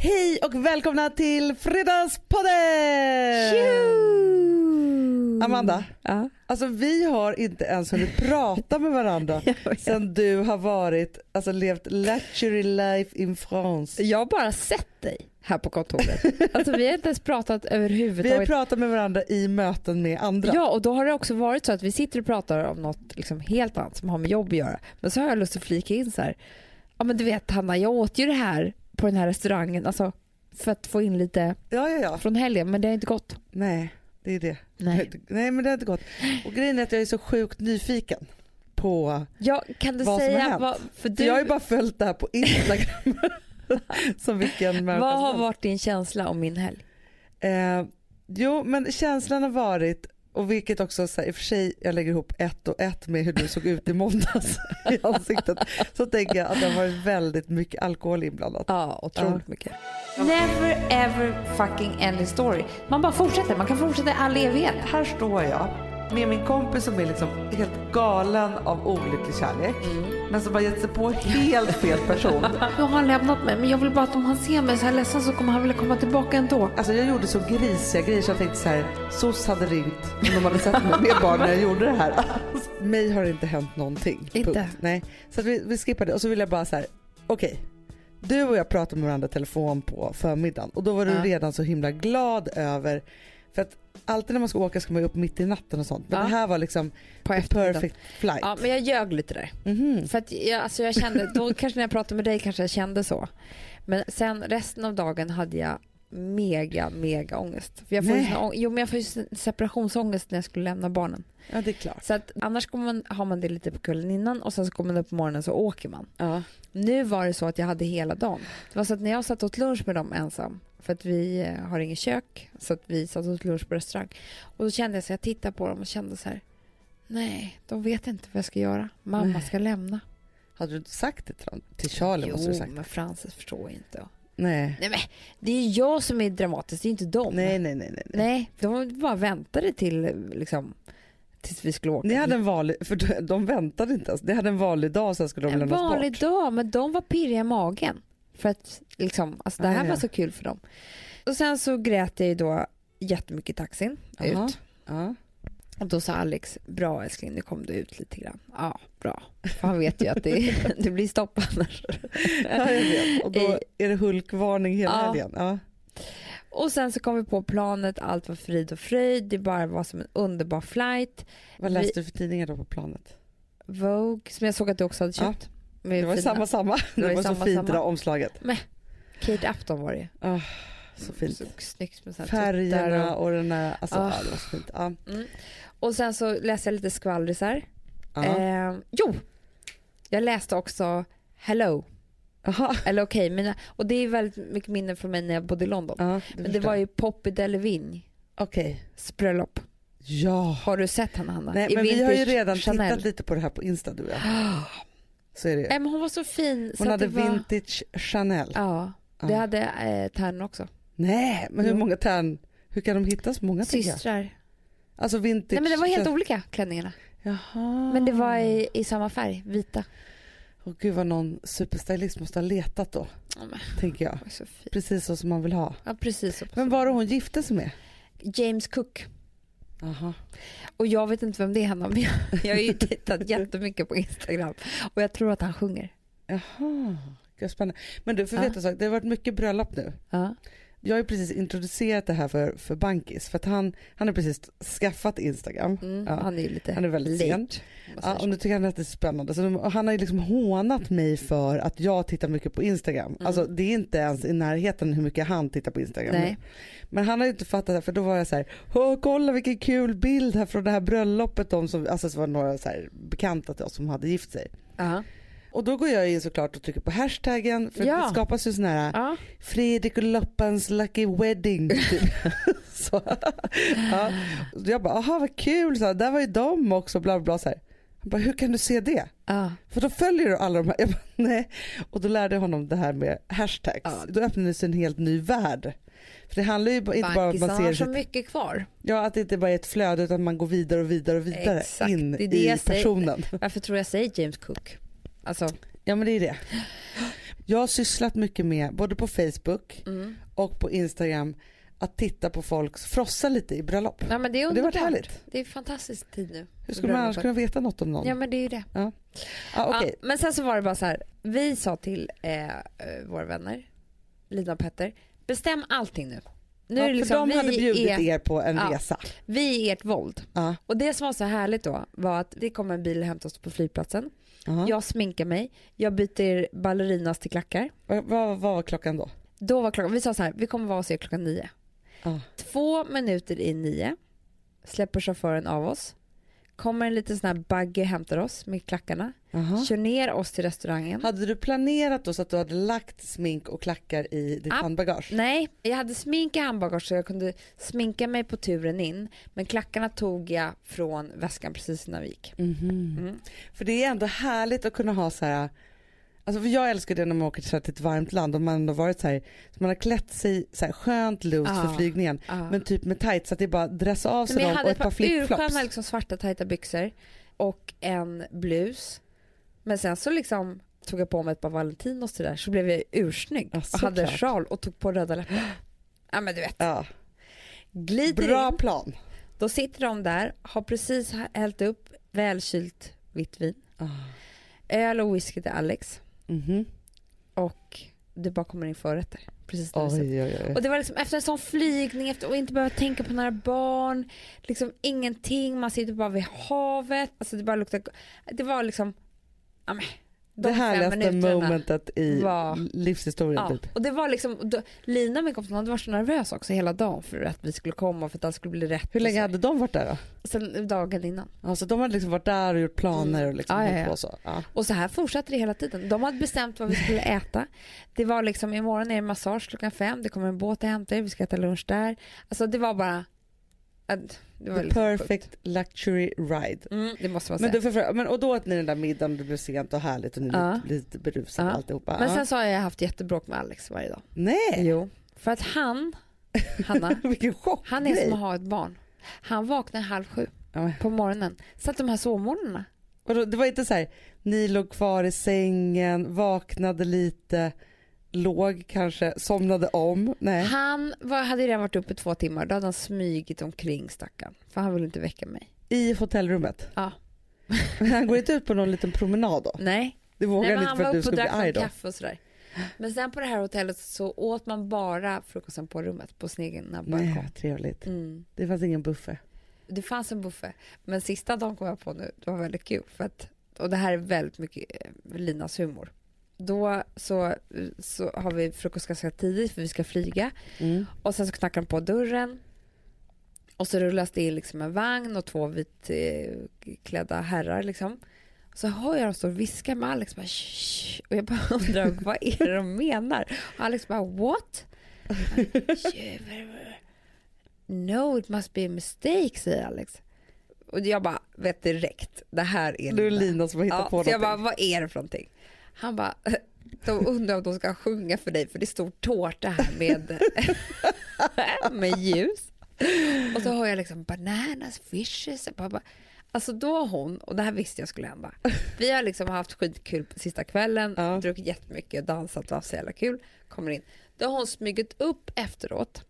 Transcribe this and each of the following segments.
Hej och välkomna till Fredagspodden! Amanda, Ja. alltså vi har inte ens hunnit prata med varandra sen du har varit, alltså levt luxury life in France. Jag har bara sett dig här på kontoret. Alltså vi har inte ens pratat Vi har överhuvudtaget. pratat med varandra i möten med andra. Ja och då har det också varit så att vi sitter och pratar om något liksom helt annat som har med jobb att göra. Men så har jag lust att flika in så här. Ja men du vet Hanna jag åt ju det här på den här restaurangen. Alltså för att få in lite ja, ja. ja. från helgen men det har inte gått. Nej, det är det. Nej. Nej men det har inte gått. Och grejen är att jag är så sjukt nyfiken på, Ja, kan du Vad som har säga hänt. vad, för du, jag har ju bara följt det här på Instagram. som vilken vad har varit din känsla om min helg? Eh, jo men känslan har varit och vilket också så här, i och för sig jag lägger ihop ett och ett med hur du såg ut i måndags i ansiktet så tänker jag att det har varit väldigt mycket alkohol inblandat. Ja, otroligt mycket. Never ever fucking end story. Man bara fortsätter, man kan fortsätta i all evighet. Här står jag med min kompis som är liksom helt galen av olycklig kärlek men som har gett sig på helt fel person. Nu har han lämnat mig men jag vill bara att om han ser mig så här ledsen så kommer han vilja komma tillbaka ändå. Alltså jag gjorde så grisiga grejer så jag tänkte så här, SOS hade ringt om de hade sett mig med barn när jag gjorde det här. Alltså, mig har det inte hänt någonting. Inte? Punkt. Nej. Så vi, vi skippar det och så vill jag bara så här, okej. Du och jag pratade med varandra i telefon på förmiddagen och då var du Ja. redan så himla glad över, för att alltid när man ska åka ska man ju upp mitt i natten och sånt. Men Ja. det här var liksom På the perfect flight. Ja men jag ljög lite där. Mhm. För att jag, alltså jag kände, då kanske när jag pratade med dig kanske jag kände så. Men sen resten av dagen hade jag mega mega ångest. För jag får sån jo men jag får ju sån separationsångest när jag skulle lämna barnen. Ja det är klart. Så att annars kommer man, har man det lite på kvällen innan och sen så kommer man upp på morgonen så åker man. Ja. Nu var det så att jag hade hela dagen. Det var så att när jag satt åt lunch med dem ensam, för att vi eh, har inget kök, så att vi satt åt lunch på restaurang. Och då kände jag så jag tittade på dem och kände så här, nej, de vet inte vad jag ska göra. Mamma Nej. ska lämna. Hade du inte sagt det till, till Charlie? måste du jo, sagt. men Frances förstår inte. Nej. Nej men, det är jag som är dramatisk, det är inte dem. Nej, nej, nej, nej. nej. De bara väntade till liksom, tills vi skulle åka. Ni hade en vanlig, för de- de väntade inte ens. Ni hade en vanlig dag sen skulle de en lämnas vanlig bort. dag, men de var pirriga i magen. För att liksom, alltså det Ah, här ja. var så kul för dem. Och sen så grät jag ju då jättemycket i taxin Jaha. ut. Ja. Och då sa Alex, bra älskling nu kom du ut lite grann. Ja, bra. För han vet ju att det, det blir stopp annars. ja, jag vet. Och då är det Hulkvarning hela Ja. helgen. Ja. Och sen så kom vi på planet, allt var frid och fröjd, det bara var som en underbar flight. Vad läste du för tidningar då på planet? Vogue, som jag såg att du också hade Ja. köpt. Med Det var ju samma samma. Det var var, ju så samma, fint samma. det omslaget. Kate Upton var det. Ah, så fint. Så snyggt med Färgerna och... och den där, alltså Ah. ja, det var så fint. Ja. Mm. Och sen så läste jag lite skvallrisar. Eh, jo, jag läste också Hello, Aha. eller okej, mina, och det är väldigt mycket minnen från mig när jag bodde i London. Ja, Men det var ju Poppy Delevingne Okej. bröllop. Ja. Har du sett henne Hanna? Nej I men vi har ju redan Chanel. tittat lite på det här på Insta du och jag. Så är det ju. Men hon var så fin. så Hon att hade var... vintage Chanel. Ja, det Ja. hade eh, Tern också. Nej men hur många tärn, hur kan de hitta så många? Systrar. Alltså vintage. Nej men det var helt olika klänningarna. Jaha. Men det var i, i samma färg, vita. Åh gud vad någon superstylist måste ha letat då, Ja, tänker jag. så. Precis så som man vill ha. Ja precis så. Vem var det hon gifte sig med? James Cook. Aha. Och jag vet inte vem det är Hanna, men jag, jag har ju tittat jättemycket på Instagram och jag tror att han sjunger. Jaha, gud spännande. Men du får Ja. veta en sak, det har varit mycket bröllop nu. Ja. Jag har ju precis introducerat det här för, för Bankis för att han, han har precis skaffat Instagram. Mm, Ja. Han är ju lite Han är väldigt sen. late, säger Ja, och nu tycker han att det är spännande. Så de, han har ju liksom hånat mig för att jag tittar mycket på Instagram. Mm. Alltså det är inte ens i närheten hur mycket han tittar på Instagram. Nej. Men han har ju inte fattat det för då var jag så här, kolla vilken kul bild här från det här bröllopet. De som, alltså det var några så här bekanta till oss som hade gift sig. Ja. Och då går jag in såklart och trycker på hashtaggen för Ja. det skapas ju sån här Ja. Fredrik och Loppans lucky wedding. Typ. så, ja. Jag bara, aha vad kul, så här, där var ju de också, bla bla bla. Så här. Han bara, hur kan du se det? Ja. För då följer du alla de här. Jag bara, nej. Och då lärde jag honom det här med hashtags. Ja. Då öppnade sig en helt ny värld. För det handlar ju inte bara om att man har ser så sitt, mycket kvar. ja, att det inte bara är ett flöde utan man går vidare och vidare och vidare Exakt, in det det i jag säger. personen. Varför tror jag säger James Cook? Alltså, Ja men det är det. Jag har sysslat mycket med, både på Facebook Mm. och på Instagram, att titta på folk frossa lite i bröllop. Ja, men det är Och det har varit underbart. härligt. Det är fantastisk tid nu. Hur ska man annars kunna veta något om någon? Ja men det är ju det. Ja, okej. Ja, men sen så var det bara så här. Vi sa till eh, eh, våra vänner, Lina och Petter, bestäm allting nu. Nu ja, är det liksom, för de hade vi, bjudit är, er på en Ja. resa. vi är ert våld. Och det som var så härligt då var att det kom en bil och hämtade oss på flygplatsen. Aha. Jag sminkar mig, jag byter ballerinas till klackar. Vad, vad var klockan då? Då var klockan, vi sa så här, vi kommer vara hos er klockan nio. Ja. Två minuter i nio släpper chauffören av oss. Kommer en liten sån här buggy och hämtar oss med klackarna. Aha. Kör ner oss till restaurangen. Hade du planerat då så att du hade lagt smink och klackar i ditt Ah, handbagage? Nej, jag hade smink i handbagage så jag kunde sminka mig på turen in. Men klackarna tog jag från väskan precis innan vi gick. Mhm. Mm. För det är ändå härligt att kunna ha så här, alltså för jag älskar det när man åker till, ett varmt land och man ändå varit så här, så man har klätt sig så här skönt loose Ja. för flygningen. Ja. Men typ med tights så att det är bara dressa av sig Men jag dem hade och ett par par flipflops. ursköna liksom, svarta tajta byxor och en blus. Men sen så liksom tog jag på mig ett par Valentinos till det där så blev jag ursnygg. Ja, och hade sjal och tog på röda läppar. Ja men du vet. Ja, Glider bra in, plan. då sitter de där, har precis hällt upp välkylt vitt vin, Ah. öl och whisky till Alex Mhm. och det bara kommer in förrätter. Precis när sätter Oj, oj, oj. Och det var liksom efter en sån flygning efter, och inte behöva tänka på några barn, liksom ingenting, man sitter bara vid havet, alltså det bara luktar, det var liksom, ja men, de Det härligaste momentet i var- livshistorien Ja, typ. och det var liksom, då, Lina min kompis hade varit så nervös också hela dagen för att vi skulle komma för att allt skulle bli rätt. Hur länge och så. hade de varit där då? Sen dagen innan. Alltså de hade liksom varit där och gjort planer och liksom Ja, ja, hållit ja. på så. Ja. Och så här fortsatte det hela tiden. De hade bestämt vad vi skulle äta. Det var liksom imorgon är det massage klockan fem, det kommer en båt och hämtar er, vi ska äta lunch där. Alltså det var bara, det var The liksom perfect sjukt. luxury ride. Mm, det måste man Men, säga. du får, fråga- men och då åt ni den där middagen det blev sent och härligt och ni Ja. lite, lite berusade Ja. alltihopa. Men sen så har jag haft jättebråk med Alex varje dag. Nej, Jo. För att han, Hanna, han är som att ha ett barn. Han vaknar halv sju Ja, men- på morgonen. Så att de här sovmorgnarna, Det var inte så här, ni låg kvar i sängen, vaknade lite, låg kanske, somnade om. Nej. han var, hade redan varit uppe i två timmar. Då hade han smygit omkring stackaren. För han ville inte väcka mig. I hotellrummet. Ja. Men han går inte ut på någon liten promenad då? Nej, Det vågar Nej inte för att du skulle bli arg då? kaffe och sådär. Men sen på det här hotellet så åt man bara frukosten på rummet, på sin egen Nej, balkong. vad trevligt. Mm. Det fanns ingen buffé. Det fanns en buffé, men sista dagen kom jag på nu, det var väldigt kul. För att, och det här är väldigt mycket eh, Linas humor. Då så, så har vi frukost ganska tidigt för vi ska flyga. Mm. Och sen så knackar de på dörren. Och så rullas det in liksom en vagn och två vitklädda herrar liksom. Så hör jag dem stå och viska med Alex bara Shh. Och jag bara undrar vad är det de menar? Och Alex bara what? No it must be a mistake säger Alex. Och jag bara vet direkt det här är Nu är det Lina. Som har hittat Ja, på så jag bara, någonting. vad är det för någonting? Han bara, de undrar om de ska sjunga för dig för det står tårta här med, med ljus. Och så hör jag liksom bananas, fishes. Bara, Alltså då har hon, och det här visste jag skulle hända. Vi har liksom haft skitkul på sista kvällen, Ja. druckit jättemycket, dansat och haft så jävla kul. Kommer in. Då har hon smugit upp efteråt.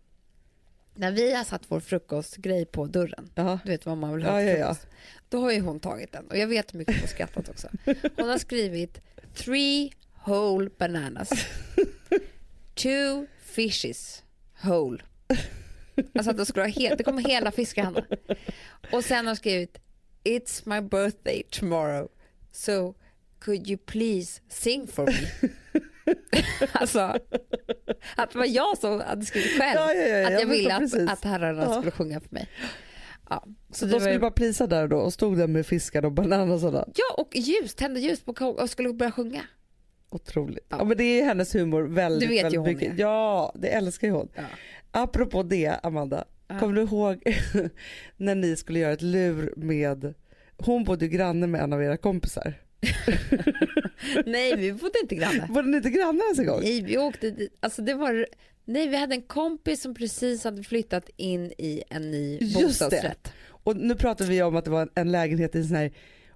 När vi har satt vår frukostgrej på dörren. Ja. Du vet vad man vill ha Ja, till ja, frukost. Då har ju hon tagit den och jag vet hur mycket hon har skrattat också. Hon har skrivit three whole bananas. Two fishes whole. Alltså att det, skulle vara helt, det kommer hela Hanna. Och sen har hon skrivit It's my birthday tomorrow so could you please sing for me? alltså att det var jag som hade skrivit själv Ja, ja, ja, att jag ville att, precis. att herrarna skulle sjunga för mig. Ja, Så det de skulle ju- bara plisa där då och stod där med fiskar och bananer och sådär. Ja, och ljus, tände ljus på och skulle börja sjunga. Otroligt. Ja. Ja. men det är hennes humor väldigt, Du vet ju väldigt hon mycket. är. Ja, det älskar ju hon. Ja. Apropå det, Amanda. Ja. Kommer du ihåg när ni skulle göra ett lur med, hon bodde ju granne med en av era kompisar. Nej, vi bodde inte grannar. Var ni inte grannar ens en gång? Nej, vi åkte dit. Alltså det var... Nej, vi hade en kompis som precis hade flyttat in i en ny Just det. bostadsrätt. Och nu pratar vi om att det var en lägenhet i en sån här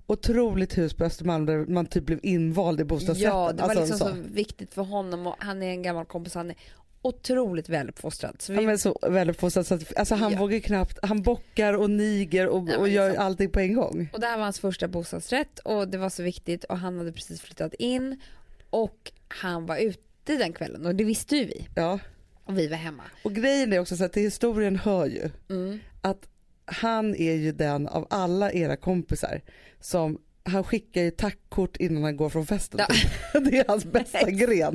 otroligt hus på Östermalm där man typ blev invald i bostadsrätten. Ja, det var Alltså, liksom så. så viktigt för honom och han är en gammal kompis. Han är otroligt väluppfostrad. Så vi, Han är så väluppfostrad så att alltså, han Ja. vågar knappt, han bockar och niger och, Ja, och gör liksom. allting på en gång. Och det här var hans första bostadsrätt och det var så viktigt och han hade precis flyttat in och han var ute den kvällen och det visste ju vi Ja. Och vi var hemma. Och grejen är också så att till historien hör ju Mm. att han är ju den av alla era kompisar som han skickar ju tackkort innan han går från festen. Ja. Det är hans bästa gren.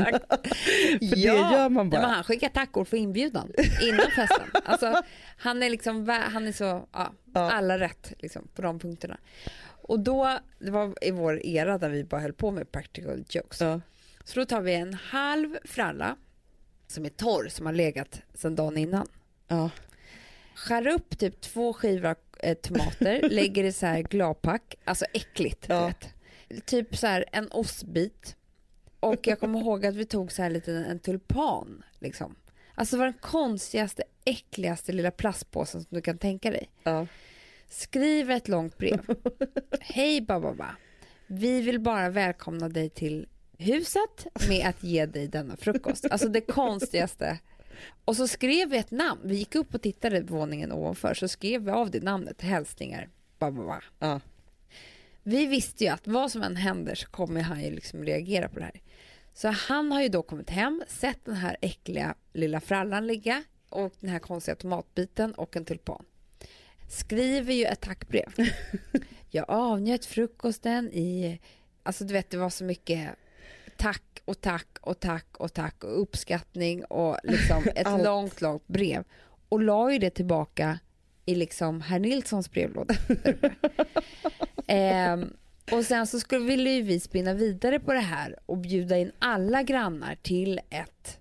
För det gör man bara. Nej, han skickar tackord för inbjudan innan festen. Alltså, han är liksom, han är så, ja, Ja. alla rätt liksom, på de punkterna. Och då, det var i vår era där vi bara höll på med practical jokes. Ja. Så då tar vi en halv fralla som är torr, som har legat sedan dagen innan. Ja. Skär upp typ två skivor eh, tomater, lägger i så här gladpack, alltså äckligt. Ja. Typ så här en ostbit. Och jag kommer ihåg att vi tog så här lite en tulpan. Liksom. Alltså det var den konstigaste, äckligaste lilla plastpåsen som du kan tänka dig. Ja. Skriv ett långt brev. Hej bababa. Vi vill bara välkomna dig till huset med att ge dig denna frukost. Alltså det konstigaste. Och så skrev vi ett namn. Vi gick upp och tittade på våningen ovanför så skrev vi av det namnet. Hälsningar. Bababa. Ja. Vi visste ju att vad som än händer så kommer han ju liksom reagera på det här. Så han har ju då kommit hem, sett den här äckliga lilla frallan ligga och den här konstiga tomatbiten och en tulpan. Skriver ju ett tackbrev. Jag avnjöt frukosten i... Alltså du vet, det var så mycket tack och tack och tack och tack och uppskattning och liksom ett långt, långt brev. Och la ju det tillbaka i liksom herr Nilssons brevlåda. Ehm, och sen så skulle, ville ju vi spinna vidare på det här och bjuda in alla grannar till ett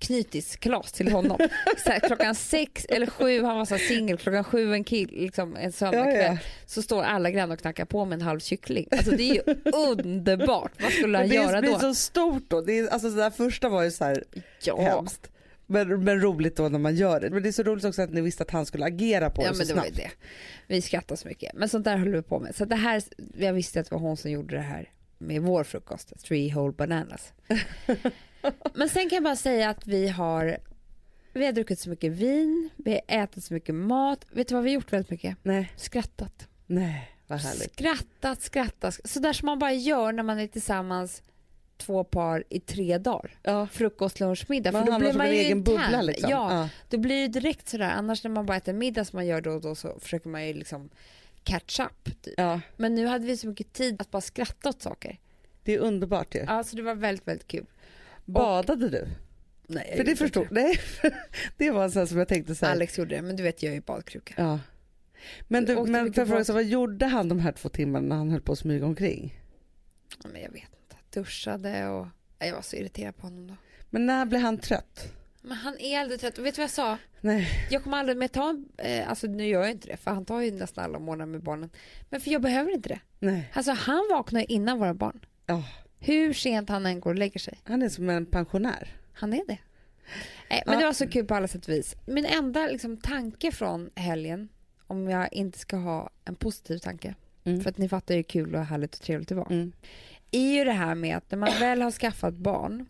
knytiskalas till honom. Så här, klockan sex eller sju, han var så singel, klockan sju en kill, liksom en söndagkväll, Ja, ja. så står alla grannar och knackar på med en halv kyckling. Alltså det är ju underbart. Vad skulle han Men det göra blir då? så stort då. Det är, alltså, det där första var ju så här Ja, hemskt. Men, men roligt då när man gör det. Men det är så roligt också att ni visste att han skulle agera på ja det så men det var snabbt. det. Vi skrattar så mycket. Men sånt där höll vi på med. Så det här, jag visste att det var hon som gjorde det här med vår frukost, three whole bananas. men sen kan jag bara säga att vi har vi har druckit så mycket vin, vi har ätit så mycket mat. Vet du vad vi har gjort väldigt mycket? Nej, Skrattat. nej vad härligt. Skrattat, skrattat. Så där som man bara gör när man är tillsammans två par i tre dagar. Ja. Frukost, lunch, middag. Man För då blir man ju egen bubbla liksom. Ja, Ja. då blir det direkt sådär. Annars när man bara äter middag som man gör då och då så försöker man ju liksom catch up. Typ. ja, Men nu hade vi så mycket tid att bara skratta åt saker. det är underbart ju. Alltså det var väldigt, väldigt kul. Badade du? Nej, För det förstod, nej. det var så här som jag tänkte så här. Alex gjorde det, men du vet jag är ju badkruka. Ja. Men, du, men för jag fråga, så vad gjorde han de här två timmarna när han höll på att smyga omkring? Ja, Men jag vet inte. Duschade och... Jag var så irriterad på honom då. Men när blev han trött? Men han är aldrig trött. Och vet du vad jag sa? Nej. Jag kommer aldrig med ta en, eh, alltså nu gör jag inte det för han tar ju nästan alla morgnar med barnen. Men för jag behöver inte det. Nej. Alltså han vaknar innan våra barn. Ja, Hur sent han än går och lägger sig. han är som en pensionär. Han är det. Nej, men Ja. det var så kul på alla sätt och vis. Min enda liksom, tanke från helgen, om jag inte ska ha en positiv tanke, Mm. för att ni fattar ju hur kul och härligt och trevligt det var, Mm. är ju det här med att när man väl har skaffat barn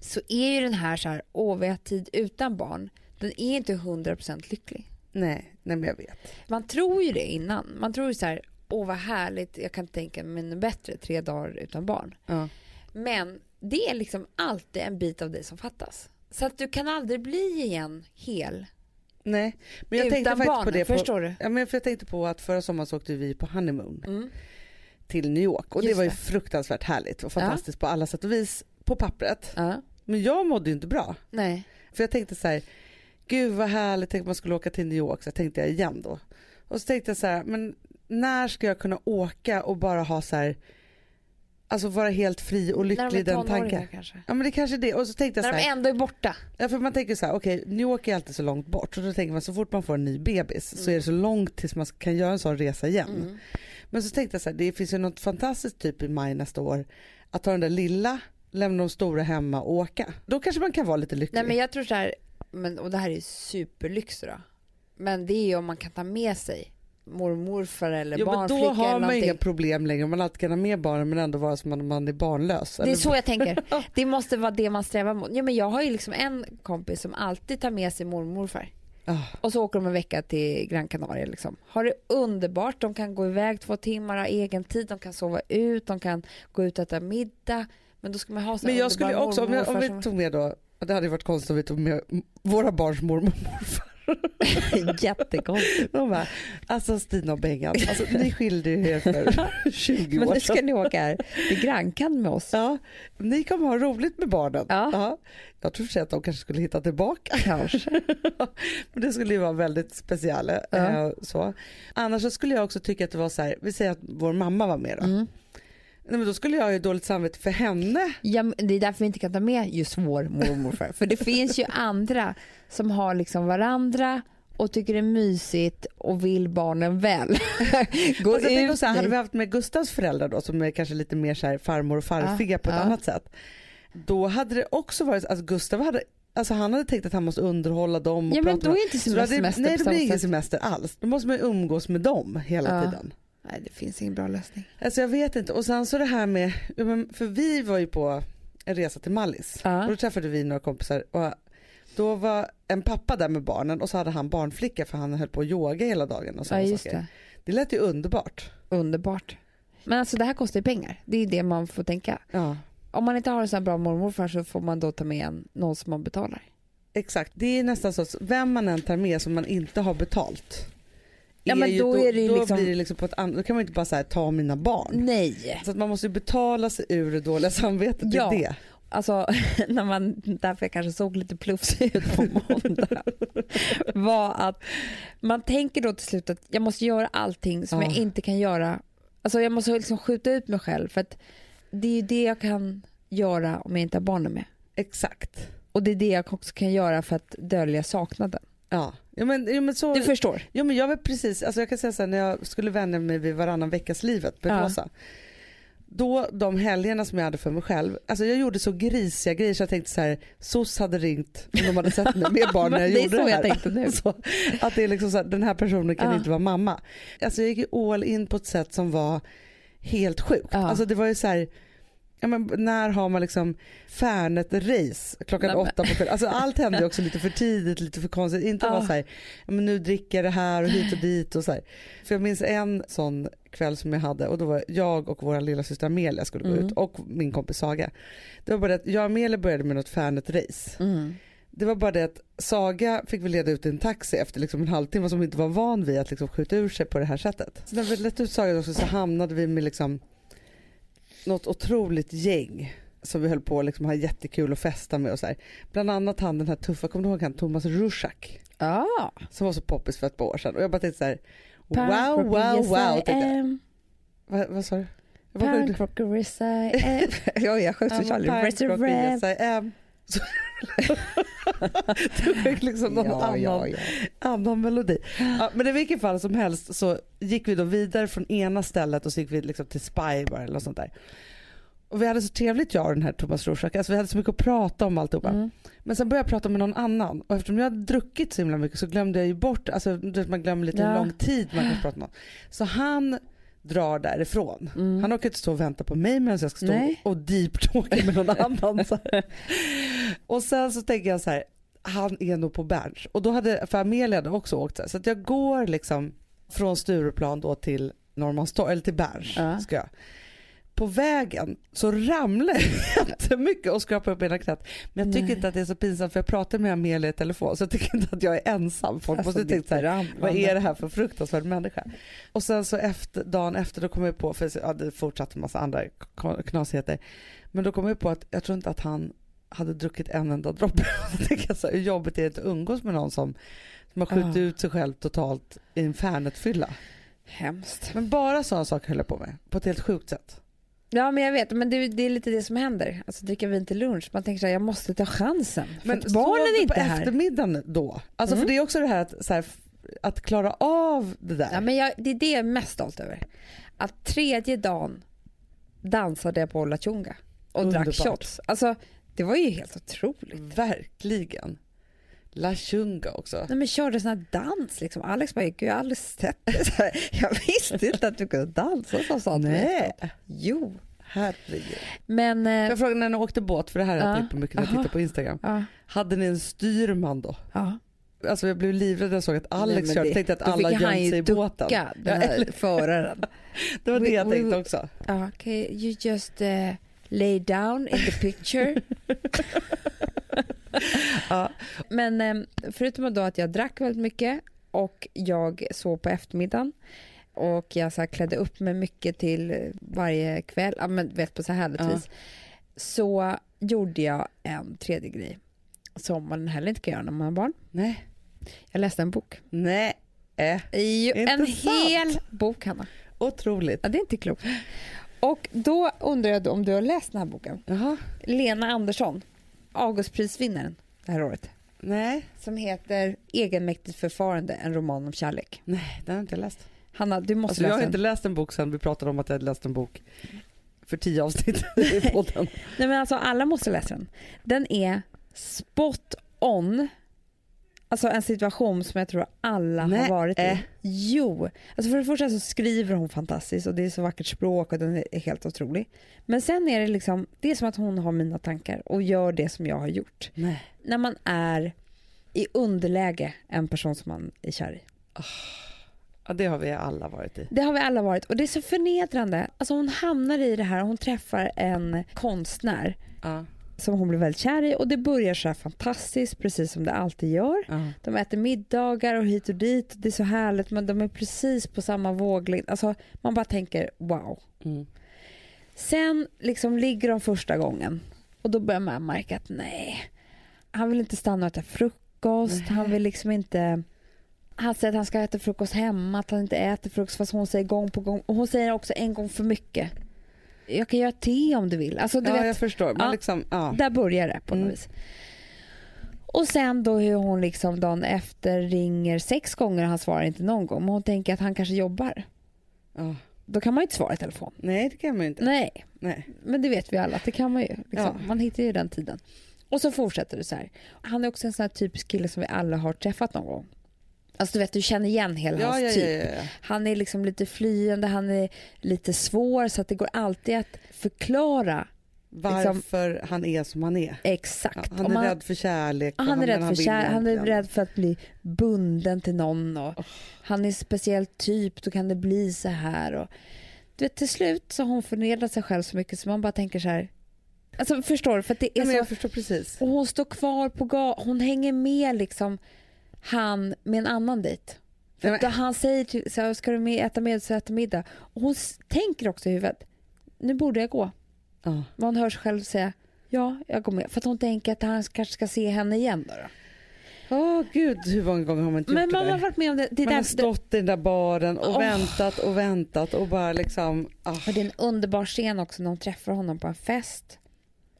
så är ju den här så här, åh vi har tid utan barn, den är inte 100% lycklig. Nej, nej men jag vet. Man tror ju det innan. Man tror ju så här, åh vad härligt, jag kan tänka mig något bättre, tre dagar utan barn. Ja. Men det är liksom alltid en bit av dig som fattas. Så att du kan aldrig bli igen hel Nej, men jag tänkte utan faktiskt barn. på det. På, förstår du? ja, men för jag tänkte på att förra sommaren så åkte vi på honeymoon Mm. till New York och det Just var ju det. fruktansvärt härligt och fantastiskt på alla sätt och vis på pappret. Ja. Men jag mådde ju inte bra. Nej. För jag tänkte så här, gud vad härligt, tänk man skulle åka till New York, så tänkte jag igen då. Och så tänkte jag så här, men när ska jag kunna åka och bara ha så här, alltså vara helt fri och lycklig de i är den tanken. kanske. Ja men det kanske är det. Och så tänkte jag När så de här, ändå är borta. ja, för man tänker så här, okej New York är alltid så långt bort. Och då tänker man så fort man får en ny bebis så är det så långt tills man kan göra en sån resa igen. Mm. Men så tänkte jag så här, det finns ju något fantastiskt typ i maj nästa år att ta den där lilla, lämna de stora hemma och åka. Då kanske man kan vara lite lycklig. Nej men jag tror så här, men, och det här är superlyx då. Men det är ju om man kan ta med sig mormorfar eller Jo, men barnflicka då har man någonting. inga problem längre. Man alltid kan ha med barnen men ändå vara som om man är barnlös. Det är Eller- så jag tänker. Det måste vara det man strävar mot. Ja, men jag har ju liksom en kompis som alltid tar med sig mormor och morfar. Ah, Och så åker de en vecka till Gran Canaria. Liksom. Har det underbart. De kan gå iväg två timmar, ha egen tid, de kan sova ut, de kan gå ut och äta middag. Men då ska man ha så Men jag skulle också, om, jag, mormor om vi tog med då, det hade ju varit konstigt om vi tog med våra barns mormor och morfar. Jättekonstigt. De bara, alltså Stina och Bengan, alltså, ni skilde ju er för 20 Men år nu ska sedan. ni åka här till Grankan med oss. Ja, ni kommer ha roligt med barnen. Ja. Jag tror för att de kanske skulle hitta tillbaka. Kanske. Men det skulle ju vara väldigt speciellt. Ja. Eh, så. Annars så skulle jag också tycka att det var så här, vi säger att vår mamma var med då. Mm. Nej, men då skulle jag ha dåligt samvete för henne. Ja, det är därför vi inte kan ta med just vår mormor morfar. För det finns ju andra som har liksom varandra och tycker det är mysigt och vill barnen väl. Gå Fast jag tänker ut så här, hade vi haft med Gustavs föräldrar då som är kanske lite mer så här farmor och farfiga på ett ja. annat sätt. Då hade det också varit, alltså Gustav hade, alltså han hade tänkt att han måste underhålla dem och Ja men då är inte Så då hade- semester Nej det samma blir ingen semester alls. Då måste man ju umgås med dem hela Ja. tiden. Nej det finns ingen bra lösning. Alltså jag vet inte. Och sen så det här med, ja, för vi var ju på en resa till Mallis. Ja. Och då träffade vi några kompisar och då var en pappa där med barnen och så hade han barnflicka för han höll på att yoga hela dagen och Ja sådana just saker. det. Det lät ju underbart. Underbart. Men alltså det här kostar ju pengar. Det är det man får tänka. Ja. Om man inte har en sån här bra mormor så får man då ta med en, någon som man betalar. Exakt, det är nästan så att vem man än tar med som man inte har betalt. Ja, men ju- då är det då liksom- blir det liksom på ett annat, då kan man inte bara säga ta mina barn. Nej. Så att man måste ju betala sig ur det dåliga samvetet, Ja. det. Alltså, när man, därför jag kanske såg lite plufsig ut på måndag var att man tänker då till slut att jag måste göra allting som Ja. jag inte kan göra. Alltså jag måste liksom skjuta ut mig själv för att det är ju det jag kan göra om jag inte har barnen med. Exakt. Och det är det jag också kan göra för att dölja saknaden. Ja, ja men, ja, men så... Du förstår? Jo men jag var precis, alltså jag kan säga så här, när jag skulle vänja mig vid varannan veckas livet med Ja. Rosa. Då de helgerna som jag hade för mig själv, alltså jag gjorde så grisiga grejer så jag tänkte så här, SOS hade ringt om de hade sett mig med barn när jag det gjorde det jag här. tänkte nu. Så, att det är liksom så här, den här personen kan Ja. inte vara mamma. Alltså jag gick all in på ett sätt som var helt sjukt. Ja. Alltså det var ju så här, ja, men när har man liksom Färnet-race klockan Nej, åtta på kvällen? Alltså allt hände ju också lite för tidigt, lite för konstigt. Inte Ja. vara så här, ja, men nu dricker jag det här och hit och dit och så här. För jag minns en sån kväll som jag hade och då var jag och vår lilla syster Amelia skulle gå Mm. ut och min kompis Saga. Det var bara det att jag och Amelia började med något Färnet-race. Det var bara det att Saga fick vi leda ut en taxi efter liksom en halvtimme som inte var van vid att liksom skjuta ur sig på det här sättet. Så när vi lät ut Saga också så hamnade vi med liksom något otroligt gäng som vi höll på att liksom ha jättekul och festa med och så här. Bland annat han den här tuffa, kommer du ihåg han Thomas Rushak Ja. som var så poppis för ett par år sedan och jag bara tänkte så här wow wow wow. Tänkte. Vad, vad sa du? Jag bara, Punk rocker, yes, I am. Ja, jag sjöng så Charlie. punk Resurrect. rocker, yes I am. Det fick liksom någon Ja, annan ja, ja. annan melodi. Ja, men i vilket fall som helst så gick vi då vidare från ena stället och så gick vi liksom till Spy bara eller något sånt där. Och vi hade så trevligt jag och den här Thomas Rorschach, alltså vi hade så mycket att prata om alltihopa. Mm. Men sen började jag prata med någon annan och eftersom jag hade druckit så himla mycket så glömde jag ju bort, alltså man glömmer lite hur lång tid man kan prata med någon. Så han drar därifrån. Mm. Han orkar inte stå och vänta på mig medan jag ska stå Nej. och deeptalka med någon annan. Och sen så tänker jag så här, han är nog på Berns. Och då hade, för Amelia hade också åkt så här. Så att jag går liksom från Stureplan då till Norrmalmstorg, eller till Berns. Ja. Ska jag. På vägen så ramlar jag jättemycket och skrapar upp ena knät. Men jag tycker Nej. inte att det är så pinsamt för jag pratar med Amelia i telefon så jag tycker inte att jag är ensam. Folk Alltså, måste tänka så här, ramlande. vad är det här för fruktansvärd människa? Och sen så efter, dagen efter då kom jag på, för ja, det fortsatte en massa andra knasigheter. Men då kom jag på att jag tror inte att han hade druckit en enda droppe. Hur jobbigt är det att umgås med någon som, som har skjutit Ja. ut sig själv totalt i en Fernet-fylla. Hemskt. Men bara sådana saker höll jag på med, på ett helt sjukt sätt. Ja men jag vet, men det, det är lite det som händer. Alltså dricka vin till lunch. Man tänker så här, jag måste ta chansen. För att sov barnen är inte på här. eftermiddagen då? Alltså Mm. för det är också det här att, så här, att klara av det där. Ja, men jag, det är det jag är mest stolt över. Att tredje dagen dansade jag på La Chunga och Underbart. drack shots. Alltså det var ju helt otroligt. Verkligen. La Chunga också. Nej, men körde sån här dans liksom. Alex bara, gud jag har aldrig sett det. Här, jag visste inte att du kunde dansa som sånt. Nej, Jo. herregud. Men... Eh, jag fråga när ni åkte båt, för det här har jag Ja. tänkt på mycket när jag tittar på Instagram. ja, Hade ni en styrman då? ja. Alltså jag blev livrädd när jag såg att Nej, Alex men körde. det- tänkte att då alla fick han gömde ju sig i båten. ducka, Ja, den här föraren. det var det We- jag we- tänkte också. Ja, okay, you just eh, lay down in the picture. Ja. Men eh, förutom då att jag drack väldigt mycket och jag sov på eftermiddagen och jag så klädde upp mig mycket till varje kväll, ja, men vet på så här härligt Ja. vis, så gjorde jag en tredje grej som man heller inte kan göra när man har barn. Nej. Jag läste en bok. Nej. Äh, Jo, en hel bok, Hanna. otroligt. Ja, det är inte klokt. Och då undrar jag om du har läst den här boken. Jaha. Lena Andersson, Augustprisvinnaren det här året. Nej. Som heter Egenmäktigt förfarande, en roman om kärlek. Nej, det har jag inte läst. Hanna, du måste Alltså, jag läsa har den. inte läst en bok sen vi pratade om att jag hade läst en bok för tio avsnitt i podden. Nej, men alltså, alla måste läsa den. Den är spot on. Alltså en situation som jag tror alla har Nej, varit i. Jo. Alltså för det första så skriver hon fantastiskt och det är så vackert språk och den är helt otrolig. Men sen är det liksom, det är som att hon har mina tankar och gör det som jag har gjort. Nej. När man är i underläge en person som man är kär i. Ja, det har vi alla varit i. Det har vi alla varit och det är så förnedrande. Alltså hon hamnar i det här och hon träffar en konstnär Ja. Som hon blir väldigt kär i och det börjar så här fantastiskt precis som det alltid gör. Ja. De äter middagar och hit och dit. Det är så härligt men de är precis på samma våglängd. Alltså man bara tänker wow. Mm. Sen liksom ligger de första gången och då börjar man märka att nej, han vill inte stanna och äta frukost. Nej. Han vill liksom inte han säger att han ska äta frukost hemma, att han inte äter frukost fast hon säger gång på gång. Och hon säger också en gång för mycket. Jag kan göra te om du vill. Alltså, du ja, vet, jag förstår. Ja. liksom, ja. där börjar det på något Mm. vis. Och sen då hur hon liksom dagen efter ringer sex gånger och han svarar inte någon gång. Men hon tänker att han kanske jobbar. ja. Då kan man ju inte svara i telefon. Nej, det kan man ju inte. Nej, Nej. men det vet vi alla att det kan man ju. Liksom. Ja. Man hittar ju den tiden. Och så fortsätter det så här. Han är också en sån här typisk kille som vi alla har träffat någon gång. Alltså du vet, du känner igen hela Ja, hans ja, typ. ja. Han är liksom lite flyende, han är lite svår så att det går alltid att förklara Varför han är som han är. Exakt. han är man- rädd för kärlek. Han är rädd men för vill kär, han är rädd för att bli bunden till någon och han är speciell typ, då kan det bli så här. Och, du vet, till slut så har hon förnedrat sig själv så mycket så man bara tänker så här. Alltså förstår du? För att det är men så, jag förstår precis. och hon står kvar på gatan, hon hänger med liksom han med en annan dejt. Men- han säger till, så här, ska du med, äta med så äta middag. Och hon tänker också i huvudet, nu borde jag gå. Ja. Men hon hör sig själv säga, ja jag går med. För att hon tänker att han kanske ska se henne igen då. då. Åh gud, hur många gånger har man inte Men gjort man det har där? varit med om det. Det Man har där, stått i den där baren och Åh. väntat och väntat och bara liksom... Ah. och det är en underbar scen också när hon träffar honom på en fest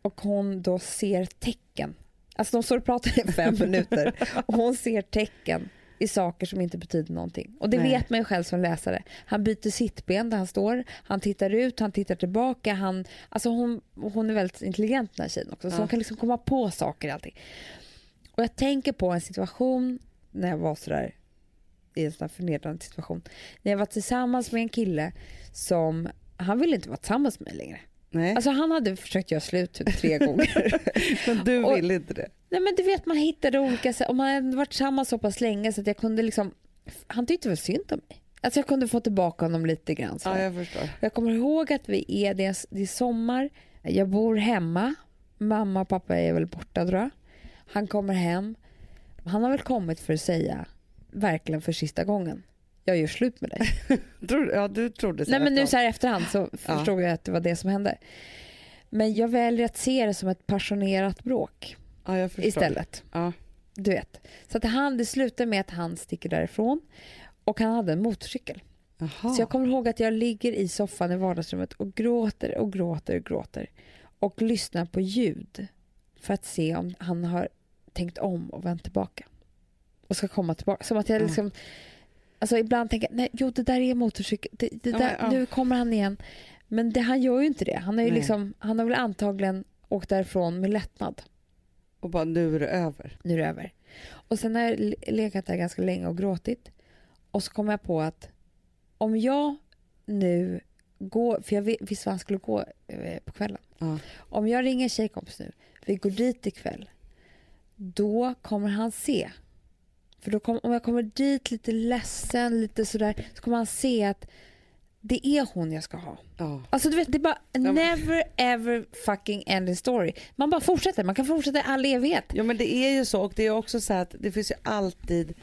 och hon då ser tecken. Alltså de står och pratar i fem minuter och hon ser tecken i saker som inte betyder någonting. Och det Nej. vet man ju själv som läsare. Han byter sittben där han står, han tittar ut, han tittar tillbaka. Han, alltså hon, hon är väldigt intelligent den här tjejen också, så Ja. hon kan liksom komma på saker i allting. Och jag tänker på en situation när jag var sådär i en sån här förnedrande situation. När jag var tillsammans med en kille som, han ville inte vara tillsammans med mig längre. Nej, Alltså han hade försökt göra slut typ tre gånger. men du och- vill inte det. Nej men du vet man hittade olika sätt, och man hade varit tillsammans så pass länge så att jag kunde liksom, han tyckte väl synd om mig. Alltså jag kunde få tillbaka honom lite grann. Så. Ja, jag förstår. Jag kommer ihåg att vi är, det är, det är sommar, jag bor hemma, mamma och pappa är väl borta tror jag. Han kommer hem, han har väl kommit för att säga, verkligen för sista gången, jag gör slut med dig. Ja, du trodde så Nej men nu så här efterhand så förstod jag att det var det som hände. Men jag väljer att se det som ett passionerat bråk ja, istället. Ja. Du vet. Så att han, det slutar med att han sticker därifrån och han hade en motorcykel. Jaha. Så jag kommer ihåg att jag ligger i soffan i vardagsrummet och gråter och gråter och gråter och lyssnar på ljud för att se om han har tänkt om och vänt tillbaka och ska komma tillbaka. Som att jag Ja. liksom Alltså ibland tänker jag, nej, jo det där är motorcykel, det, det Ja, där, men, ja. nu kommer han igen. Men det, han gör ju inte det. Han har ju Nej. liksom, han har väl antagligen åkt därifrån med lättnad. Och bara nu är det över. nu är det över. Och sen har jag le- legat där ganska länge och gråtit. Och så kom jag på att om jag nu går, för jag vi- visste vad han skulle gå eh, på kvällen. Ja. Om jag ringer en tjejkompis nu, vi går dit ikväll, då kommer han se. För då kom, om jag kommer dit lite ledsen, lite sådär, så kommer han se att det är hon jag ska ha. Ja. Alltså du vet, det är bara never ever fucking ending story. Man bara fortsätter, man kan fortsätta i all evighet. ja men det är ju så och det är också så att det finns ju alltid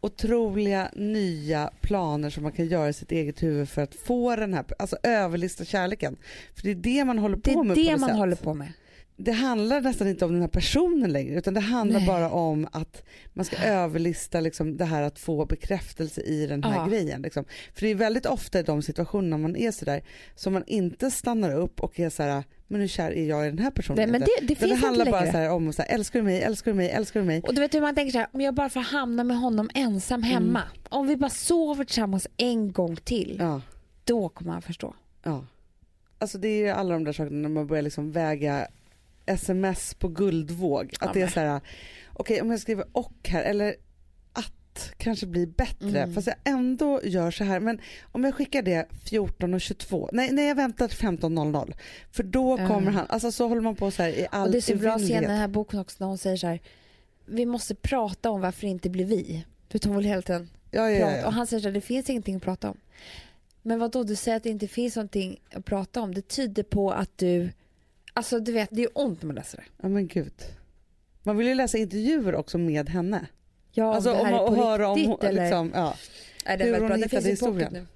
otroliga nya planer som man kan göra i sitt eget huvud för att få den här, alltså överlista kärleken. För det är det man håller på Det är med det på något man sätt. håller på med. Det handlar nästan inte om den här personen längre utan det handlar Nej. bara om att man ska överlista liksom det här att få bekräftelse i den här Ja. grejen. Liksom. För det är väldigt ofta i de situationerna man är sådär som man inte stannar upp och är såhär, men hur kär är jag i den här personen? Nej, men det, det finns det handlar inte bara så om så här, älskar du mig, älskar du mig, älskar du mig? Och du vet hur man tänker så här, om jag bara får hamna med honom ensam hemma. Om vi bara sover tillsammans en gång till. Ja, Då kommer han förstå. ja. Alltså det är ju alla de där sakerna när man börjar liksom väga sms på guldvåg. Att det är så här, okej om jag skriver och här eller att kanske blir bättre Mm. fast jag ändå gör så här men om jag skickar det 14.22 nej, nej jag väntar till 15.00 för då kommer han, alltså så håller man på så här i all och det är så bra se i den här boken också när hon säger så här, vi måste prata om varför det inte blir vi. För hon vill hela tiden ja, ja, prata. ja, Och han säger så här, det finns ingenting att prata om. Men vad då du säger att det inte finns någonting att prata om. Det tyder på att du, alltså du vet, det är ont när man läser det. ja men gud. Man vill ju läsa intervjuer också med henne. Ja, Alltså det om här man är och på höra om hon, eller? liksom, ja. är det hur hon bra. Det hittade finns i pocket historien. nu.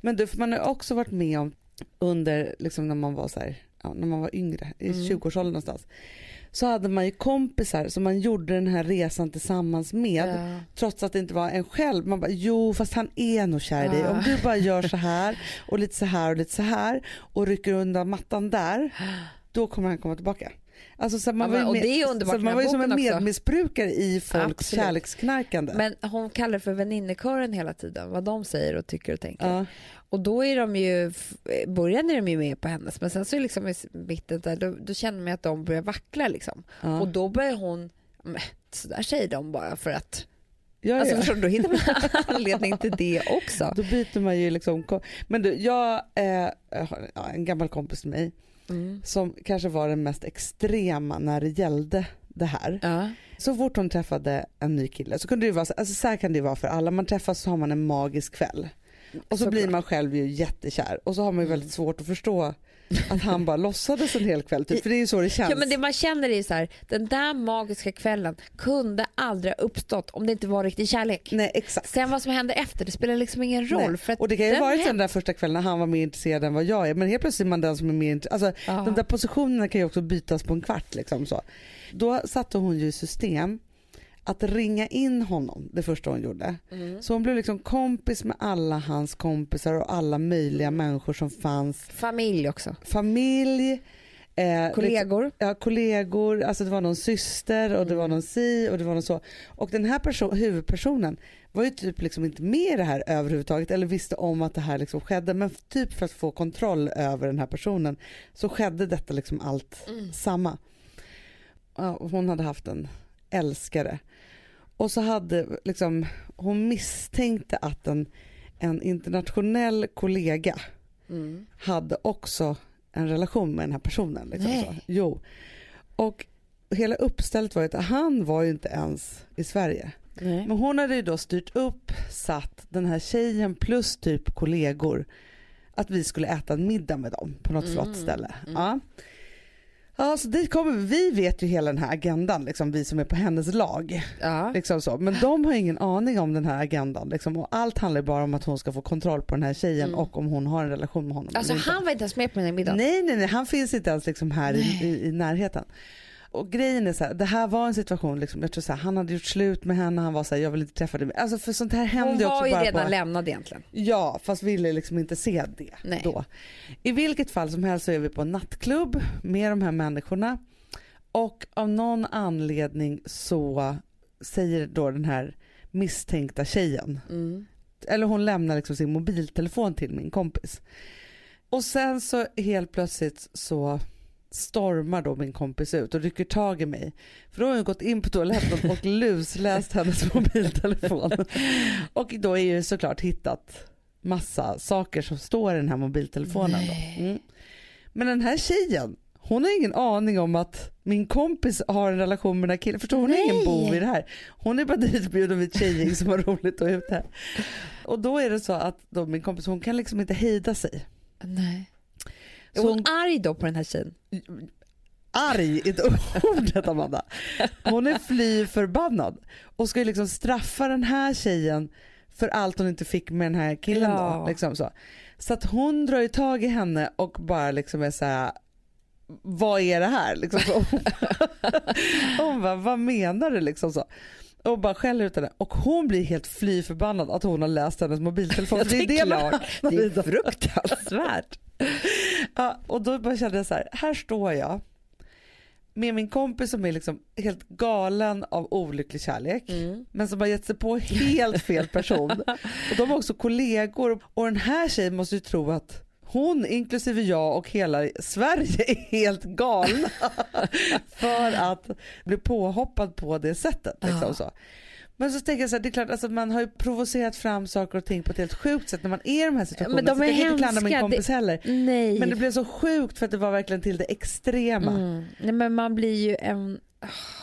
Men du, för man har också varit med om under, liksom när man var så här, ja, när man var yngre, i Mm. 20-årsåldern någonstans. Så hade man ju kompisar som man gjorde den här resan tillsammans med. Ja. Trots att det inte var en själv. Man bara, jo fast han är nog kär i dig. Ja. Om du bara gör så här och lite så här och lite så här och rycker undan mattan där, då kommer han komma tillbaka. Alltså, så man Ja, var ju men- med- så man var ju som en boken också. medmissbrukare i folks Absolut. kärleksknarkande. Men hon kallar det för väninnekören hela tiden, vad de säger och tycker och tänker. ja. Och då är de ju, i början är de ju med på hennes, men sen så liksom i mitten där, då, då känner man att de börjar vackla liksom. Ja. Och då börjar hon, men, så där säger de bara för att, Ja, alltså ja. förstår du, då hittar man anledning till det också. Då byter man ju liksom. Men du, jag eh, har en gammal kompis till mig Mm. som kanske var den mest extrema när det gällde det här. Ja. Så fort hon träffade en ny kille så kunde det vara så, alltså så här kan det vara för alla. Man träffas så har man en magisk kväll. Och så Såklart. blir man själv ju jättekär och så har man ju väldigt svårt att förstå att han bara låtsades en hel kväll typ. För det är ju så det känns. Ja men det man känner är så här, den där magiska kvällen kunde aldrig ha uppstått om det inte var riktig kärlek. Nej exakt. Sen vad som hände efter, det spelar liksom ingen roll. Nej. För att Och det kan ju den varit så den där första kvällen när han var mer intresserad än vad jag är. Men helt plötsligt är man den som är mer intresserad. Alltså. De där positionerna kan ju också bytas på en kvart. Liksom, så. Då satte hon ju i system att ringa in honom det första hon gjorde. Mm. Så hon blev liksom kompis med alla hans kompisar och alla möjliga människor som fanns. Familj också. Familj, eh, Kollegor. ja, kollegor, alltså det var någon syster och det Mm. var någon si och det var någon så. Och den här person, huvudpersonen var ju typ liksom inte med i det här överhuvudtaget eller visste om att det här liksom skedde. Men typ för att få kontroll över den här personen så skedde detta liksom allt Mm. samma. Ja, hon hade haft en älskare. Och så hade liksom, hon misstänkte att en, en internationell kollega Mm. hade också en relation med den här personen. Liksom Nej. så. Jo. Och hela uppstället var ju att han var ju inte ens i Sverige. Nej. Men hon hade ju då styrt upp, satt den här tjejen plus typ kollegor att vi skulle äta en middag med dem på något Mm, flott ställe. mm. Ja. Ja, så dit kommer vi. Vi vet ju hela den här agendan, liksom, vi som är på hennes lag. Ja. Liksom så. Men de har ingen aning om den här agendan. Liksom. Och allt handlar bara om att hon ska få kontroll på den här tjejen Mm. och om hon har en relation med honom. Alltså han var inte ens med på den här middagen. Nej, nej, nej, han finns inte ens liksom här i, i närheten. Och grejen är så här, det här var en situation, liksom, jag tror så här, han hade gjort slut med henne, han var så här, jag vill inte träffa dig. Alltså för sånt här Hon händer ju också var ju redan på... lämnad egentligen. Ja, fast ville liksom inte se det Nej. då. I vilket fall som helst så är vi på en nattklubb med de här människorna och av någon anledning så säger då den här misstänkta tjejen Mm. eller hon lämnar liksom sin mobiltelefon till min kompis. Och sen så helt plötsligt så stormar då min kompis ut och rycker tag i mig. För då har hon gått in på toaletten och lusläst hennes mobiltelefon. Och då är ju såklart hittat massa saker som står i den här mobiltelefonen. Då. Mm. Men den här tjejen, hon har ingen aning om att min kompis har en relation med den här killen. Förstår hon är ingen bov i det här. Hon är bara ditbjuden vid ett tjejgäng som har roligt och ute. Och då är det så att då min kompis hon kan liksom inte hejda sig. Nej. Är hon, hon arg då på den här tjejen? Arg är inte ordet Amanda. Hon är fly förbannad och ska ju liksom straffa den här tjejen för allt hon inte fick med den här killen. Ja. Då, liksom så. så att hon drar ju tag i henne och bara liksom är så här vad är det här? Liksom så. hon bara, vad menar du? Liksom så. Och bara skäller ut henne. Och hon blir helt fly förbannad att hon har läst hennes mobiltelefon. Ja, det är, det är. Det är fruktansvärt. Ja, och då bara kände jag så här, här står jag med min kompis som är liksom helt galen av olycklig kärlek mm. men som har gett sig på helt fel person. och de var också kollegor och den här tjejen måste ju tro att hon inklusive jag och hela Sverige är helt galna för att bli påhoppad på det sättet. Liksom så. Men så tänker jag så här, det är klart, alltså man har ju provocerat fram saker och ting på ett helt sjukt sätt när man är i de här situationerna. Men de är så jag kan inte klandra min kompis heller. Nej. Men det blev så sjukt för att det var verkligen till det extrema. Mm. Nej men man blir ju en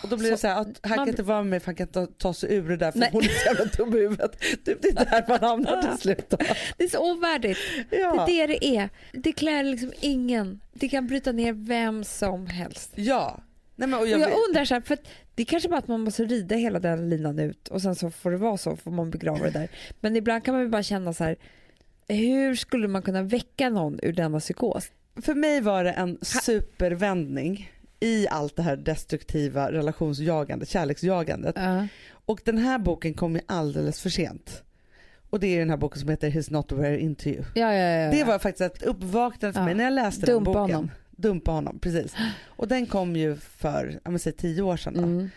och då blir det så här, att han kan inte vara med mig för han kan inte ta sig ur det där för Nej. hon är så jävla dum i huvudet. Det är där man hamnar till slut. Då. Det är så ovärdigt. Ja. Det är det det är. Det klär liksom ingen. Det kan bryta ner vem som helst. Ja. Nej, men, och jag, och jag undrar så här, för det är kanske bara att man måste rida hela den linan ut och sen så får det vara så, får man begrava det där. Men ibland kan man ju bara känna så här, hur skulle man kunna väcka någon ur denna psykos? För mig var det en supervändning i allt det här destruktiva relationsjagandet, kärleksjagandet. Uh. Och den här boken kom ju alldeles för sent. Och det är den här boken som heter He's not very into you. Ja, ja, ja, det var faktiskt ett uppvaknande för mig när jag läste Dumpa den boken. Honom. Dumpa honom. Precis. Och den kom ju för, jag säga tio år sedan. Mm.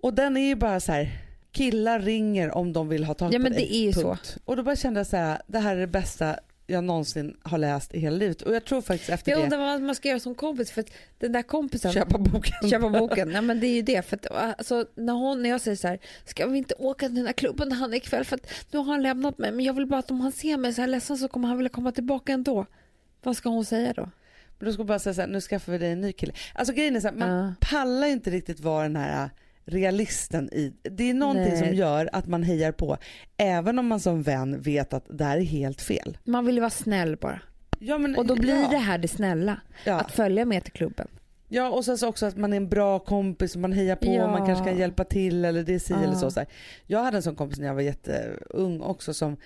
Och den är ju bara så här, killar ringer om de vill ha tag ja, på men dig. Det är ju så. Och då bara kände jag så här, det här är det bästa jag någonsin har läst i hela livet. Och jag tror faktiskt efter jag det... Jag undrar vad man ska göra som kompis för att den där kompisen... Köpa boken. Köpa boken. Ja men det är ju det. För att, alltså, när, hon, när jag säger så här, ska vi inte åka till den här klubben han är ikväll för att nu har han lämnat mig men jag vill bara att om han ser mig så här ledsen så kommer han vilja komma tillbaka ändå. Vad ska hon säga då? Men då ska bara säga så här, nu skaffar vi dig en ny kille. Alltså grejen är så här, man uh. pallar inte riktigt vara den här realisten i. Det är någonting Nej. som gör att man hejar på även om man som vän vet att det här är helt fel. Man vill ju vara snäll bara. Ja, men, och då blir ja. det här det snälla. Ja. Att följa med till klubben. Ja och sen så också att man är en bra kompis och man hejar på ja. man kanske kan hjälpa till eller det är si eller så, så här. Jag hade en sån kompis när jag var jätteung också som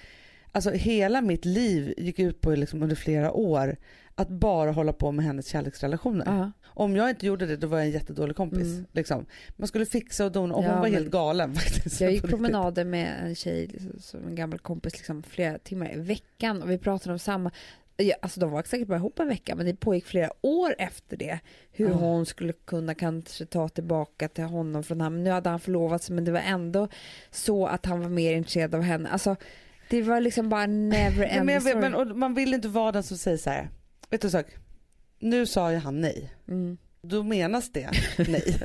Alltså hela mitt liv gick ut på liksom under flera år att bara hålla på med hennes kärleksrelationer. Uh -huh. Om jag inte gjorde det då var jag en jättedålig kompis. Mm. Liksom. Man skulle fixa och dona och ja, hon var helt galen faktiskt. Jag gick promenader med en tjej, liksom, som en gammal kompis, liksom, flera timmar i veckan och vi pratade om samma Ja, alltså de var säkert bara ihop en vecka men det pågick flera år efter det. Hur mm. hon skulle kunna kanske ta tillbaka till honom från honom. Nu hade han förlovat sig men det var ändå så att han var mer intresserad av henne. Alltså det var liksom bara never ending ja, men, vet, men Man vill inte vara den som säger så här. Vet du en sak? Nu sa ju han nej. Mm. Då menas det nej.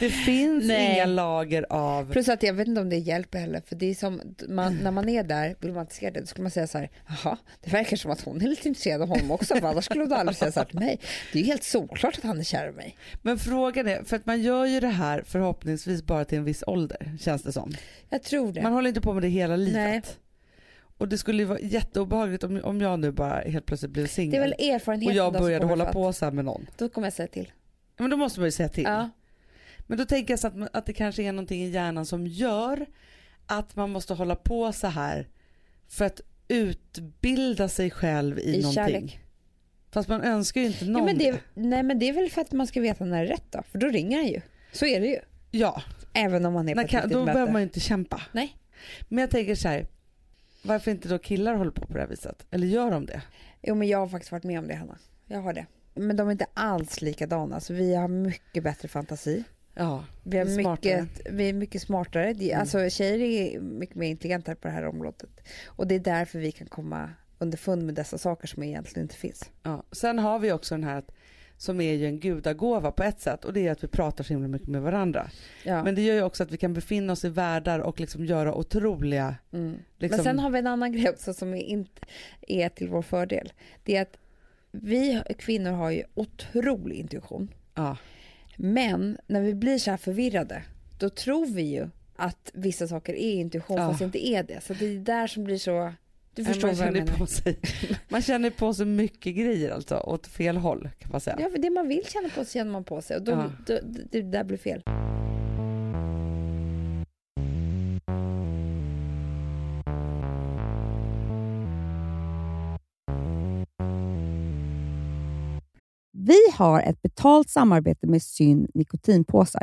det finns nej. inga lager av... Plus att jag vet inte om det hjälper heller. För det är som, man, när man är där, vill man inte se det, då skulle man säga så här, jaha, det verkar som att hon är lite intresserad av honom också, för annars skulle hon aldrig säga så här till mig. Det är ju helt solklart att han är kär i mig. Men frågan är, för att man gör ju det här förhoppningsvis bara till en viss ålder, känns det som. Jag tror det. Man håller inte på med det hela livet. Nej. Och det skulle ju vara jätteobehagligt om, om jag nu bara helt plötsligt blev singel. Det är väl erfarenheten Och jag började hålla på så här med någon. Då kommer jag säga till. Men då måste man ju säga till. Ja. Men då tänker jag så att, att det kanske är någonting i hjärnan som gör att man måste hålla på så här för att utbilda sig själv i, I någonting. Kärlek. Fast man önskar ju inte någon ja, men det. Nej men det är väl för att man ska veta när det är rätt då. För då ringer han ju. Så är det ju. Ja. Även om man är på ett kan, Då möte. behöver man ju inte kämpa. Nej. Men jag tänker så här varför inte då killar håller på på det här viset? Eller gör de det? Jo men jag har faktiskt varit med om det Hanna. Jag har det. Men de är inte alls likadana. Så vi har mycket bättre fantasi. Ja, vi, är mycket, vi är mycket smartare. Mm. Alltså, tjejer är mycket mer intelligenta på det här området. Och det är därför vi kan komma underfund med dessa saker som egentligen inte finns. Ja. Sen har vi också den här att som är ju en gudagåva på ett sätt och det är att vi pratar så himla mycket med varandra. Ja. Men det gör ju också att vi kan befinna oss i världar och liksom göra otroliga... Mm. Liksom, Men sen har vi en annan grej också som inte är till vår fördel. Det är att vi kvinnor har ju otrolig intuition. ja, Men när vi blir så här förvirrade, då tror vi ju att vissa saker är intuition Ja. fast det inte är det. Så det är där som blir så... Du förstår man vad jag känner menar. på sig, Man känner på sig mycket grejer alltså, åt fel håll kan man säga. Ja, för det man vill känna på sig känner man på sig och då, Ja. då, det där blir fel. Vi har ett betalt samarbete med Syn nikotinpåsar.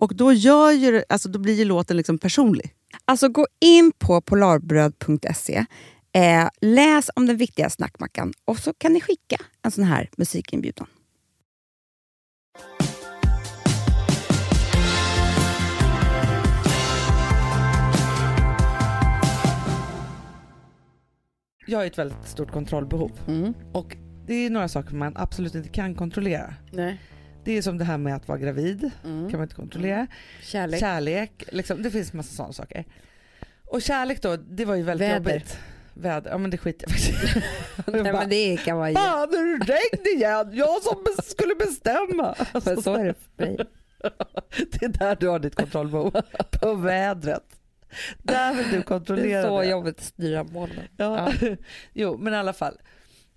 Och då, gör ju, alltså, då blir ju låten liksom personlig. Alltså gå in på polarbröd.se, eh, läs om den viktiga snackmackan och så kan ni skicka en sån här musikinbjudan. Jag har ett väldigt stort kontrollbehov och det är några saker man absolut inte kan kontrollera. Nej. Det är som det här med att vara gravid, Mm. kan man inte kontrollera. Kärlek. Kärlek, liksom, det finns massa sådana saker. Och kärlek då, det var ju väldigt Väder. jobbigt. Väder, ja men det skiter jag faktiskt. Nej, bara, men det kan vara... Fan, nu det regn igen! Jag som skulle bestämma. Men så är det för mig. Det är där du har ditt kontrollbehov, på vädret. Där vill du Det kontrollera är så det. jobbigt att styra molnen. Ja. jo men i alla fall.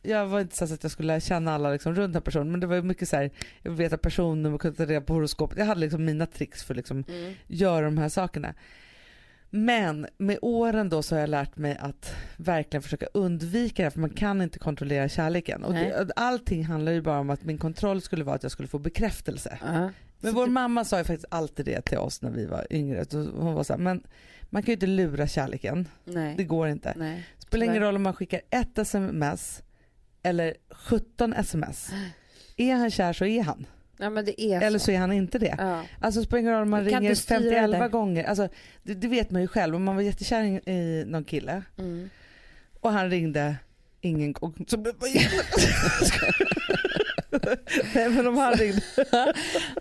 Jag var inte så att jag skulle lära känna alla liksom runt den personen men det var ju mycket så här, jag vill veta personnummer, kunde ta reda på horoskopet. Jag hade liksom mina tricks för att liksom göra de här sakerna. Men med åren då så har jag lärt mig att verkligen försöka undvika det för man kan inte kontrollera kärleken. Och det, allting handlar ju bara om att min kontroll skulle vara att jag skulle få bekräftelse. Ja. Men Så vår det- mamma sa ju faktiskt alltid det till oss när vi var yngre. Hon var så här, men man kan ju inte lura kärleken. Nej. Det går inte. Nej. Spelar ingen roll om man skickar ett sms eller 17 sms. Är han kär så är han. Ja, är Eller så. är han inte det. Ja. Alltså spelar ingen roll om man ringer inte styra det 50 där. gånger. Alltså, det, det vet man ju själv. Om man var jättekär i- någon kille Mm. och han ringde ingen gång så Nej men om han ringde,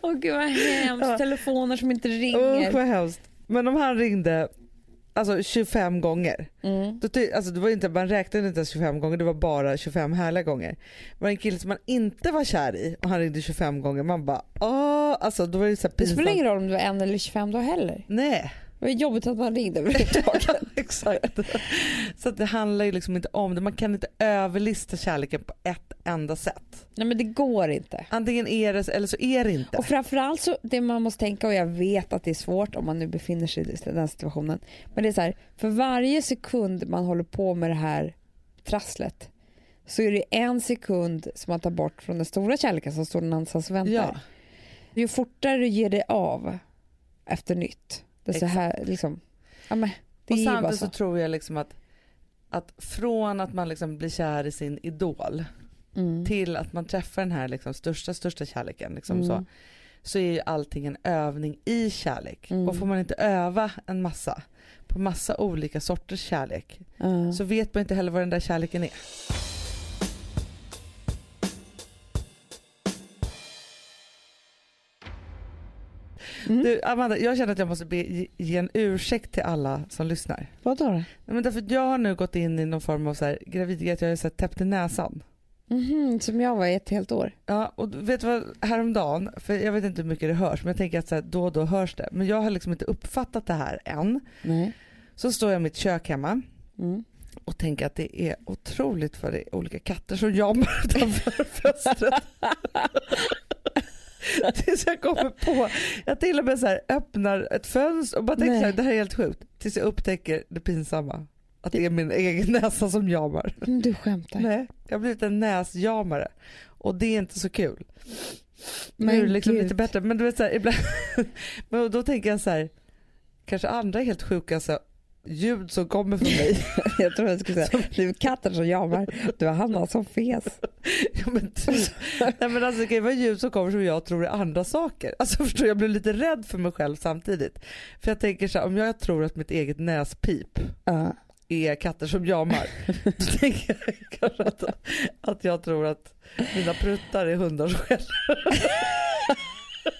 Åh gud vad hemskt. Telefoner som inte ringer. vad hemskt. Men om han ringde alltså 25 gånger Mm. Då alltså det var inte, man räknade inte ens 25 gånger, det var bara 25 härliga gånger. Det var en kille som man inte var kär i och han ringde 25 gånger. Man bara åh, alltså då var det så här Det spelar ingen roll om du var en eller 25 då heller. Nej, Det var jobbigt att man ringde överhuvudtaget. exakt. Så det handlar ju liksom inte om det. Man kan inte överlista kärleken på ett enda sätt. Nej men det går inte. Antingen är det eller så är det inte. Och framförallt så det man måste tänka och jag vet att det är svårt om man nu befinner sig i den situationen. Men det är så här, för varje sekund man håller på med det här trasslet så är det en sekund som man tar bort från den stora kärleken som står någon annanstans och väntar. Ja, Ju fortare du ger dig av efter nytt, det är så här liksom, ja men det och är samtidigt så. så tror jag liksom att, att från att man liksom blir kär i sin idol Mm. till att man träffar den här liksom största, största kärleken liksom Mm. så, så är ju allting en övning i kärlek. Mm. Och får man inte öva en massa på massa olika sorters kärlek så vet man inte heller vad den där kärleken är. Mm. Du, Amanda, jag känner att jag måste be, ge- en ursäkt till alla som lyssnar. Vadå då? Men därför jag har nu gått in i någon form av så här, graviditet, jag har så här, täppt i näsan. Mhm, som jag var i ett helt år. Ja, och vet du vad, häromdagen, för jag vet inte hur mycket det hörs, men jag tänker att så här, då och då hörs det. Men jag har liksom inte uppfattat det här än. Nej. Så står jag i mitt kök hemma Mm. och tänker att det är otroligt vad det är olika katter som jamar utanför fönstret. Tills jag kommer på, jag till och med så här öppnar ett fönster och bara tänker så här, det här är helt sjukt. Tills jag upptäcker det pinsamma. Att det är min egen näsa som jamar. Du skämtar. Nej, jag har blivit en näsjamare. Och det är inte så kul. nu Men är det liksom gud. lite bättre. Men du vet så här, ibland, men då tänker jag så här, kanske andra är helt sjuka så ljud som kommer från mig. Jag tror jag skulle säga, du är katten som jamar, du har Hanna som fes. ja, men typ. Nej men alltså det kan ju vara ljud som kommer som jag tror är andra saker. Alltså förstår jag blir lite rädd för mig själv samtidigt. För jag tänker så här, om jag tror att mitt eget näspip Ja. är katter som jamar. Då tänker jag kanske att, att jag tror att mina pruttar är hundar som skäller.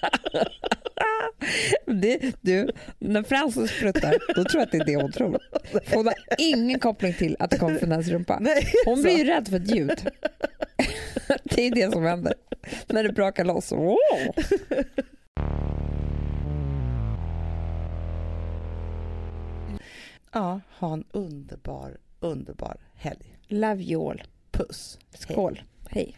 Det, du, när Frances spruttar, då tror jag att det är det hon tror. För Hon har ingen koppling till att det kommer från hennes rumpa. Hon blir ju rädd för ett ljud. Det är det som händer. När det brakar loss. Wow. Ja, ha en underbar, underbar helg. Love you all. Puss. Skål. Hej.